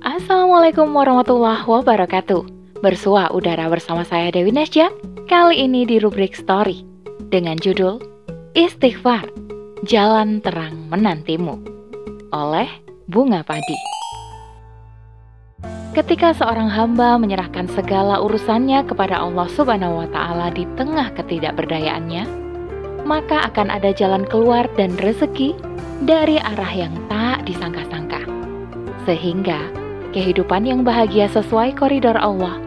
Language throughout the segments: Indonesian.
Assalamualaikum warahmatullahi wabarakatuh. Bersua udara bersama saya Dewi Nesja. Kali ini di rubrik story dengan judul Istighfar, Jalan Terang Menantimu oleh Bunga Padi. Ketika seorang hamba menyerahkan segala urusannya kepada Allah Subhanahu wa taala di tengah ketidakberdayaannya, maka akan ada jalan keluar dan rezeki dari arah yang tak disangka-sangka. Sehingga kehidupan yang bahagia sesuai koridor Allah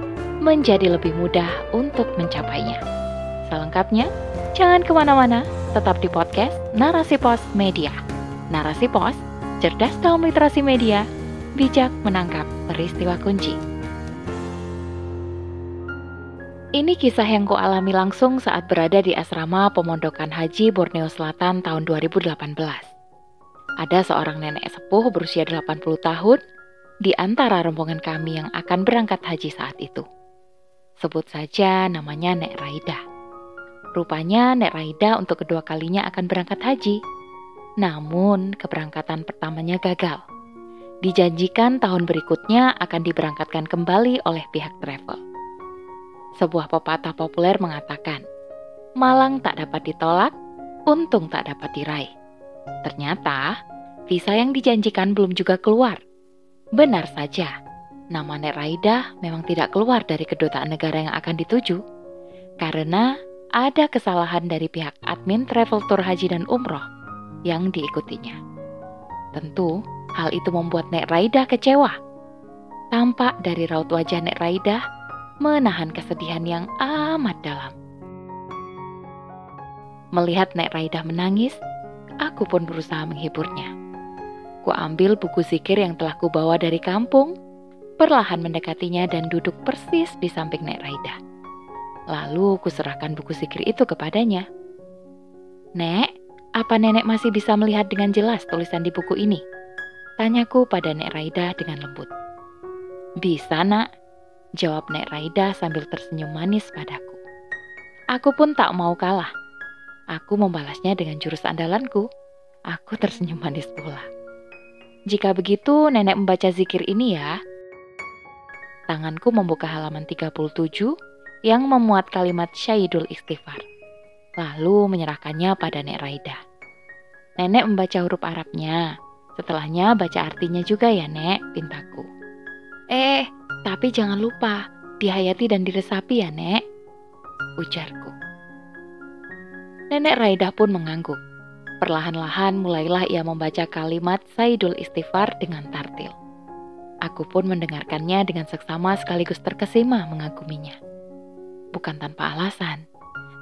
menjadi lebih mudah untuk mencapainya. Selengkapnya, jangan ke mana-mana, tetap di podcast Narasi Pos Media. Narasi Pos, cerdas dalam literasi media, bijak menangkap peristiwa kunci. Ini kisah yang kualami langsung saat berada di asrama pemondokan haji Borneo Selatan tahun 2018. Ada seorang nenek sepuh berusia 80 tahun di antara rombongan kami yang akan berangkat haji saat itu. Sebut saja namanya Nek Raida. Rupanya Nek Raida untuk kedua kalinya akan berangkat haji. Namun keberangkatan pertamanya gagal. Dijanjikan tahun berikutnya akan diberangkatkan kembali oleh pihak travel sebuah pepatah populer mengatakan, Malang tak dapat ditolak, untung tak dapat diraih. Ternyata, visa yang dijanjikan belum juga keluar. Benar saja, nama Nek Raida memang tidak keluar dari kedutaan negara yang akan dituju, karena ada kesalahan dari pihak admin travel tour haji dan umroh yang diikutinya. Tentu, hal itu membuat Nek Raida kecewa. Tampak dari raut wajah Nek Raida menahan kesedihan yang amat dalam. Melihat Nek Raida menangis, aku pun berusaha menghiburnya. Ku ambil buku zikir yang telah kubawa dari kampung, perlahan mendekatinya dan duduk persis di samping Nek Raida. Lalu kuserahkan buku zikir itu kepadanya. Nek, apa nenek masih bisa melihat dengan jelas tulisan di buku ini? Tanyaku pada Nek Raida dengan lembut. Bisa, nak, Jawab Nek Raida sambil tersenyum manis padaku. Aku pun tak mau kalah. Aku membalasnya dengan jurus andalanku. Aku tersenyum manis pula. Jika begitu, nenek membaca zikir ini ya. Tanganku membuka halaman 37 yang memuat kalimat syahidul istighfar. Lalu menyerahkannya pada Nek Raida. Nenek membaca huruf Arabnya. Setelahnya baca artinya juga ya, Nek, pintaku. Eh, tapi jangan lupa, dihayati dan diresapi ya, Nek. Ujarku. Nenek Raidah pun mengangguk. Perlahan-lahan mulailah ia membaca kalimat Saidul Istighfar dengan tartil. Aku pun mendengarkannya dengan seksama sekaligus terkesima mengaguminya. Bukan tanpa alasan,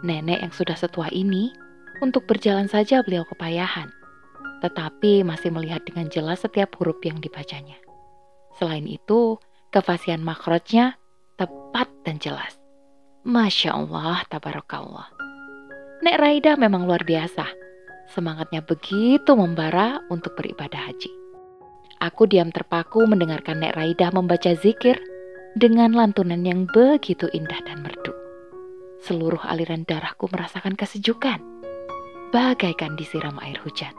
nenek yang sudah setua ini, untuk berjalan saja beliau kepayahan, tetapi masih melihat dengan jelas setiap huruf yang dibacanya. Selain itu, Kefasihan makrotnya tepat dan jelas. Masya Allah, tabarakallah. Nek Raida memang luar biasa. Semangatnya begitu membara untuk beribadah haji. Aku diam terpaku mendengarkan Nek Raida membaca zikir dengan lantunan yang begitu indah dan merdu. Seluruh aliran darahku merasakan kesejukan, bagaikan disiram air hujan.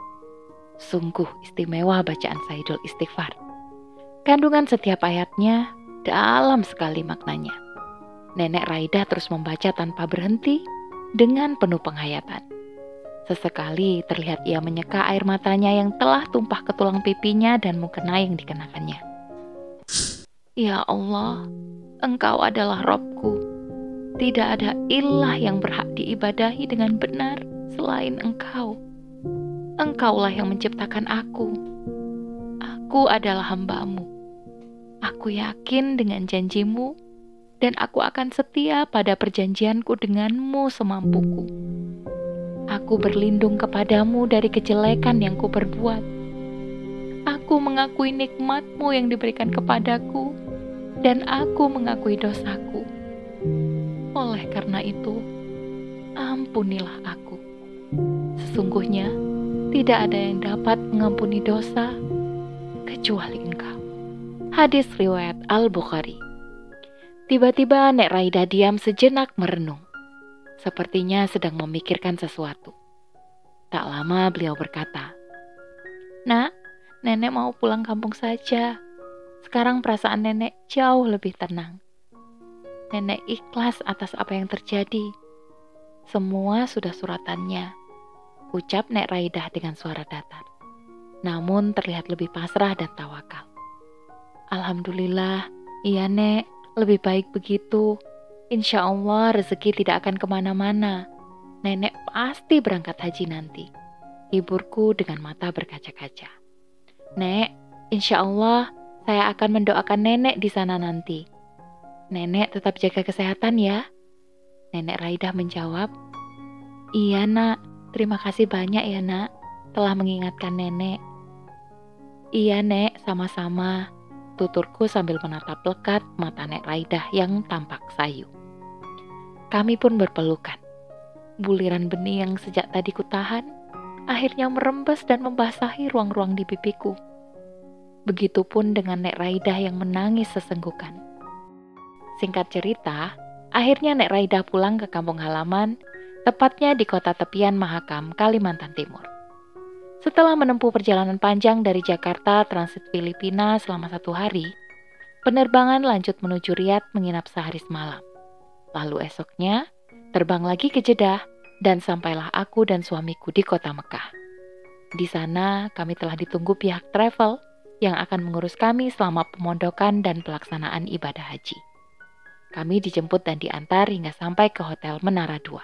Sungguh istimewa bacaan Saidul Istighfar. Kandungan setiap ayatnya dalam sekali maknanya. Nenek Raida terus membaca tanpa berhenti dengan penuh penghayatan. Sesekali terlihat ia menyeka air matanya yang telah tumpah ke tulang pipinya dan mukena yang dikenakannya. Ya Allah, Engkau adalah Robku. Tidak ada ilah yang berhak diibadahi dengan benar selain Engkau. Engkaulah yang menciptakan aku. Aku adalah hambamu. Aku yakin dengan janjimu, dan aku akan setia pada perjanjianku denganmu semampuku. Aku berlindung kepadamu dari kejelekan yang kuperbuat. Aku mengakui nikmatmu yang diberikan kepadaku, dan aku mengakui dosaku. Oleh karena itu, ampunilah aku. Sesungguhnya, tidak ada yang dapat mengampuni dosa kecuali engkau. Hadis riwayat Al-Bukhari. Tiba-tiba Nek Raida diam sejenak merenung. Sepertinya sedang memikirkan sesuatu. Tak lama beliau berkata, Nak, nenek mau pulang kampung saja. Sekarang perasaan nenek jauh lebih tenang. Nenek ikhlas atas apa yang terjadi. Semua sudah suratannya. Ucap Nek Raidah dengan suara datar. Namun terlihat lebih pasrah dan tawakal. Alhamdulillah, iya Nek, lebih baik begitu. Insya Allah rezeki tidak akan ke mana-mana. Nenek pasti berangkat haji nanti. Hiburku dengan mata berkaca-kaca. Nek, insya Allah saya akan mendoakan nenek di sana nanti. Nenek tetap jaga kesehatan ya. Nenek Raida menjawab, Iya nak, terima kasih banyak ya nak, telah mengingatkan nenek. Iya nek, sama-sama. Tuturku sambil menatap lekat mata Nek Raidah yang tampak sayu. Kami pun berpelukan. Buliran benih yang sejak tadi kutahan, akhirnya merembes dan membasahi ruang-ruang di pipiku. Begitupun dengan Nek Raidah yang menangis sesenggukan. Singkat cerita, akhirnya Nek Raidah pulang ke kampung halaman, tepatnya di kota tepian Mahakam, Kalimantan Timur. Setelah menempuh perjalanan panjang dari Jakarta transit Filipina selama satu hari, penerbangan lanjut menuju Riyadh menginap sehari semalam. Lalu esoknya, terbang lagi ke Jeddah dan sampailah aku dan suamiku di kota Mekah. Di sana kami telah ditunggu pihak travel yang akan mengurus kami selama pemondokan dan pelaksanaan ibadah haji. Kami dijemput dan diantar hingga sampai ke Hotel Menara 2.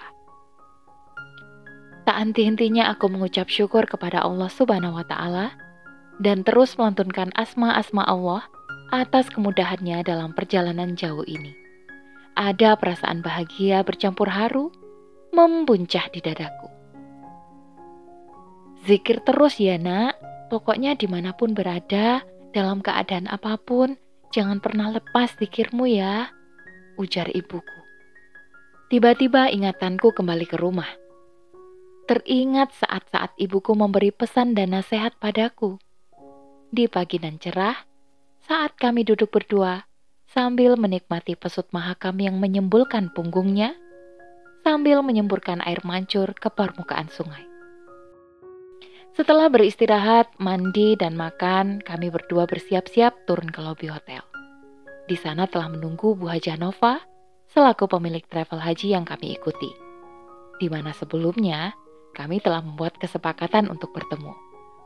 Tak henti-hentinya aku mengucap syukur kepada Allah Subhanahu wa taala dan terus melantunkan asma-asma Allah atas kemudahannya dalam perjalanan jauh ini. Ada perasaan bahagia bercampur haru membuncah di dadaku. Zikir terus ya nak, Pokoknya di mana pun berada, dalam keadaan apa pun, jangan pernah lepas zikirmu ya, ujar ibuku. Tiba-tiba ingatanku kembali ke rumah. Teringat saat-saat ibuku memberi pesan dan nasihat padaku. Di pagi dan cerah, saat kami duduk berdua, sambil menikmati pesut mahakam yang menyembulkan punggungnya, sambil menyemburkan air mancur ke permukaan sungai. Setelah beristirahat, mandi, dan makan, kami berdua bersiap-siap turun ke lobi hotel. Di sana telah menunggu Bu Haja Nova selaku pemilik travel haji yang kami ikuti. Di mana sebelumnya kami telah membuat kesepakatan untuk bertemu.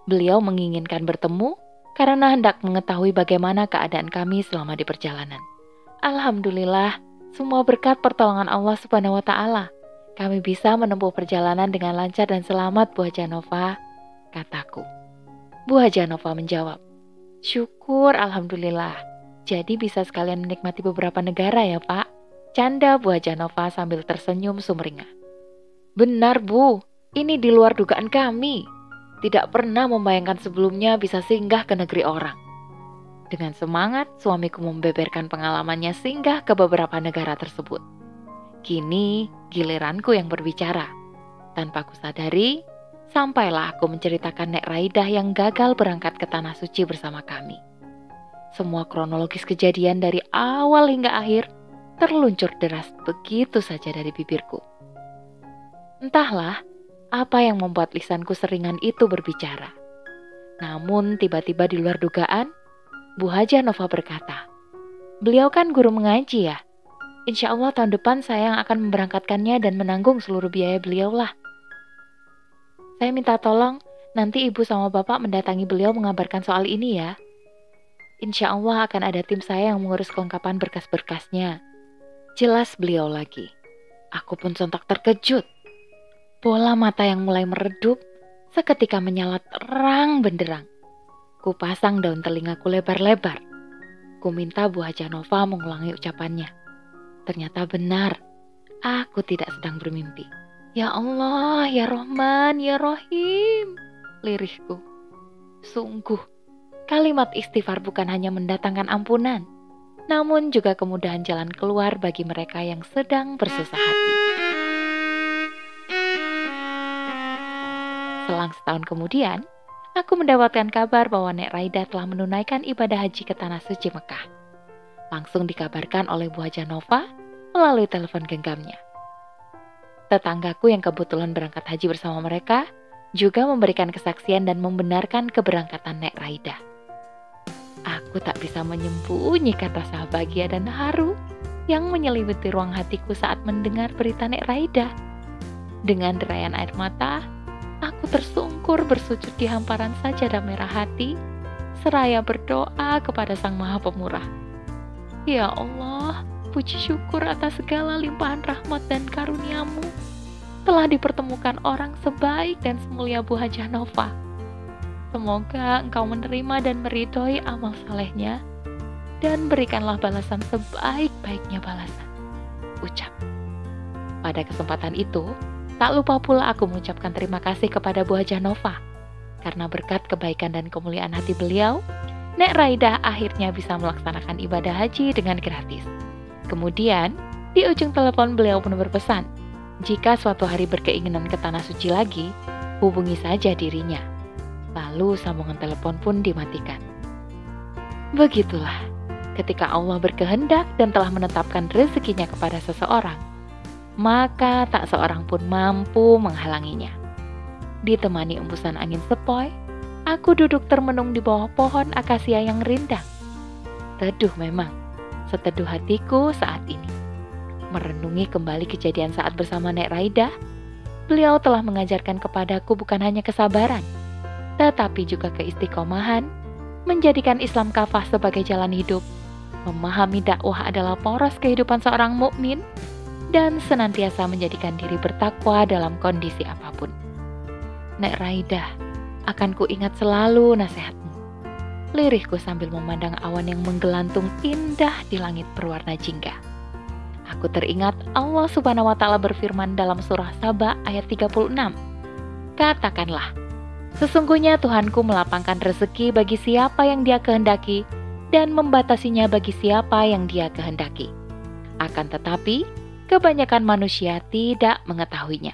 Beliau menginginkan bertemu karena hendak mengetahui bagaimana keadaan kami selama di perjalanan. Alhamdulillah, semua berkat pertolongan Allah Subhanahu wa taala. Kami bisa menempuh perjalanan dengan lancar dan selamat Bu Haja Nova kataku. Bu Hajanova menjawab, Syukur Alhamdulillah. Jadi bisa sekalian menikmati beberapa negara ya Pak. Canda Bu Hajanova sambil tersenyum sumringah. Benar Bu, ini di luar dugaan kami. Tidak pernah membayangkan sebelumnya bisa singgah ke negeri orang. Dengan semangat, suamiku membeberkan pengalamannya singgah ke beberapa negara tersebut. Kini, giliranku yang berbicara. Tanpa kusadari, Sampailah aku menceritakan Nek Raidah yang gagal berangkat ke Tanah Suci bersama kami. Semua kronologis kejadian dari awal hingga akhir terluncur deras begitu saja dari bibirku. Entahlah apa yang membuat lisanku seringan itu berbicara. Namun tiba-tiba di luar dugaan, Bu Haja Nova berkata, Beliau kan guru mengaji ya. Insya Allah tahun depan saya yang akan memberangkatkannya dan menanggung seluruh biaya beliau lah. Saya minta tolong nanti ibu sama bapak mendatangi beliau mengabarkan soal ini ya. Insya Allah akan ada tim saya yang mengurus kelengkapan berkas-berkasnya. Jelas beliau lagi. Aku pun sontak terkejut. Bola mata yang mulai meredup seketika menyala terang benderang. Ku pasang daun telingaku lebar-lebar. Ku minta Bu Haja mengulangi ucapannya. Ternyata benar, aku tidak sedang bermimpi. Ya Allah, ya Rahman, ya Rahim, lirihku. Sungguh, kalimat istighfar bukan hanya mendatangkan ampunan, namun juga kemudahan jalan keluar bagi mereka yang sedang bersusah hati. Selang setahun kemudian, aku mendapatkan kabar bahwa Nek Raida telah menunaikan ibadah haji ke Tanah Suci Mekah. Langsung dikabarkan oleh Bu Haja Nova melalui telepon genggamnya. Tetanggaku yang kebetulan berangkat haji bersama mereka juga memberikan kesaksian dan membenarkan keberangkatan Nek Raida. Aku tak bisa menyembunyikan rasa bahagia dan haru yang menyelimuti ruang hatiku saat mendengar berita Nek Raida. Dengan derayan air mata, aku tersungkur bersujud di hamparan sajadah merah hati, seraya berdoa kepada Sang Maha Pemurah. Ya Allah, puji syukur atas segala limpahan rahmat dan karuniamu telah dipertemukan orang sebaik dan semulia Bu Hajah Nova Semoga engkau menerima dan meridhoi amal salehnya dan berikanlah balasan sebaik-baiknya balasan. Ucap. Pada kesempatan itu, tak lupa pula aku mengucapkan terima kasih kepada Bu Hajah Nova. Karena berkat kebaikan dan kemuliaan hati beliau, Nek Raida akhirnya bisa melaksanakan ibadah haji dengan gratis. Kemudian, di ujung telepon beliau pun berpesan, jika suatu hari berkeinginan ke tanah suci lagi, hubungi saja dirinya. Lalu sambungan telepon pun dimatikan. Begitulah, ketika Allah berkehendak dan telah menetapkan rezekinya kepada seseorang, maka tak seorang pun mampu menghalanginya. Ditemani embusan angin sepoi, aku duduk termenung di bawah pohon akasia yang rindang. Teduh memang, seteduh hatiku saat ini. Merenungi kembali kejadian saat bersama Nek Raida, beliau telah mengajarkan kepadaku bukan hanya kesabaran, tetapi juga keistiqomahan, menjadikan Islam kafah sebagai jalan hidup, memahami dakwah adalah poros kehidupan seorang mukmin, dan senantiasa menjadikan diri bertakwa dalam kondisi apa pun. Nek Raida, akan ku ingat selalu nasihatmu. Lirihku sambil memandang awan yang menggelantung indah di langit berwarna jingga. Aku teringat Allah Subhanahu wa taala berfirman dalam surah Saba ayat 36. Katakanlah, Sesungguhnya Tuhanku melapangkan rezeki bagi siapa yang dia kehendaki dan membatasinya bagi siapa yang dia kehendaki. Akan tetapi, kebanyakan manusia tidak mengetahuinya.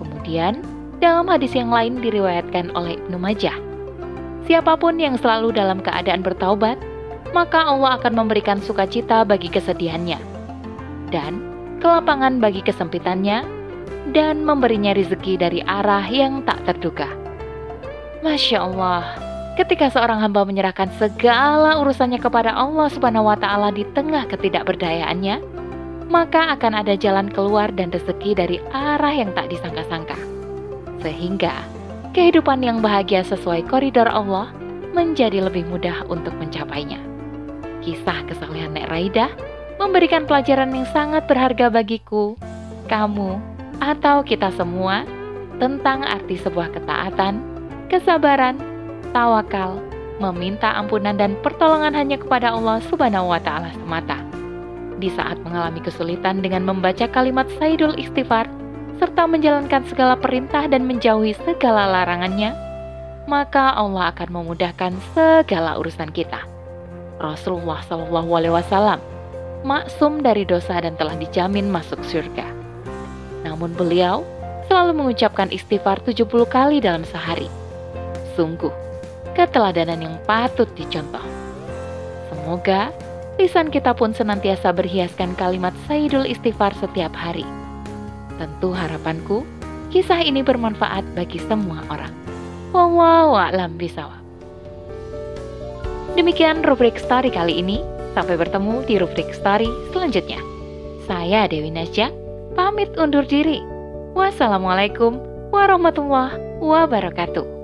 Kemudian, dalam hadis yang lain diriwayatkan oleh Ibnu Majah, siapa pun yang selalu dalam keadaan bertaubat, maka Allah akan memberikan sukacita bagi kesedihannya dan kelapangan bagi kesempitannya dan memberinya rezeki dari arah yang tak terduga. Masya Allah, ketika seorang hamba menyerahkan segala urusannya kepada Allah Subhanahu wa Ta'ala di tengah ketidakberdayaannya, maka akan ada jalan keluar dan rezeki dari arah yang tak disangka-sangka, sehingga kehidupan yang bahagia sesuai koridor Allah menjadi lebih mudah untuk mencapainya. Kisah kesalehan Nek Raida memberikan pelajaran yang sangat berharga bagiku, kamu, atau kita semua tentang arti sebuah ketaatan kesabaran, tawakal, meminta ampunan dan pertolongan hanya kepada Allah Subhanahu wa taala semata. Di saat mengalami kesulitan dengan membaca kalimat Sayyidul Istighfar serta menjalankan segala perintah dan menjauhi segala larangannya, maka Allah akan memudahkan segala urusan kita. Rasulullah Shallallahu Alaihi Wasallam maksum dari dosa dan telah dijamin masuk surga. Namun beliau selalu mengucapkan istighfar 70 kali dalam sehari. Sungguh, keteladanan yang patut dicontoh. Semoga lisan kita pun senantiasa berhiaskan kalimat Sayyidul Istighfar setiap hari. Tentu harapanku, kisah ini bermanfaat bagi semua orang. Wallahu a'lam bisawab. Demikian rubrik story kali ini. Sampai bertemu di rubrik story selanjutnya. Saya Dewi Nasya, pamit undur diri. Wassalamualaikum warahmatullahi wabarakatuh.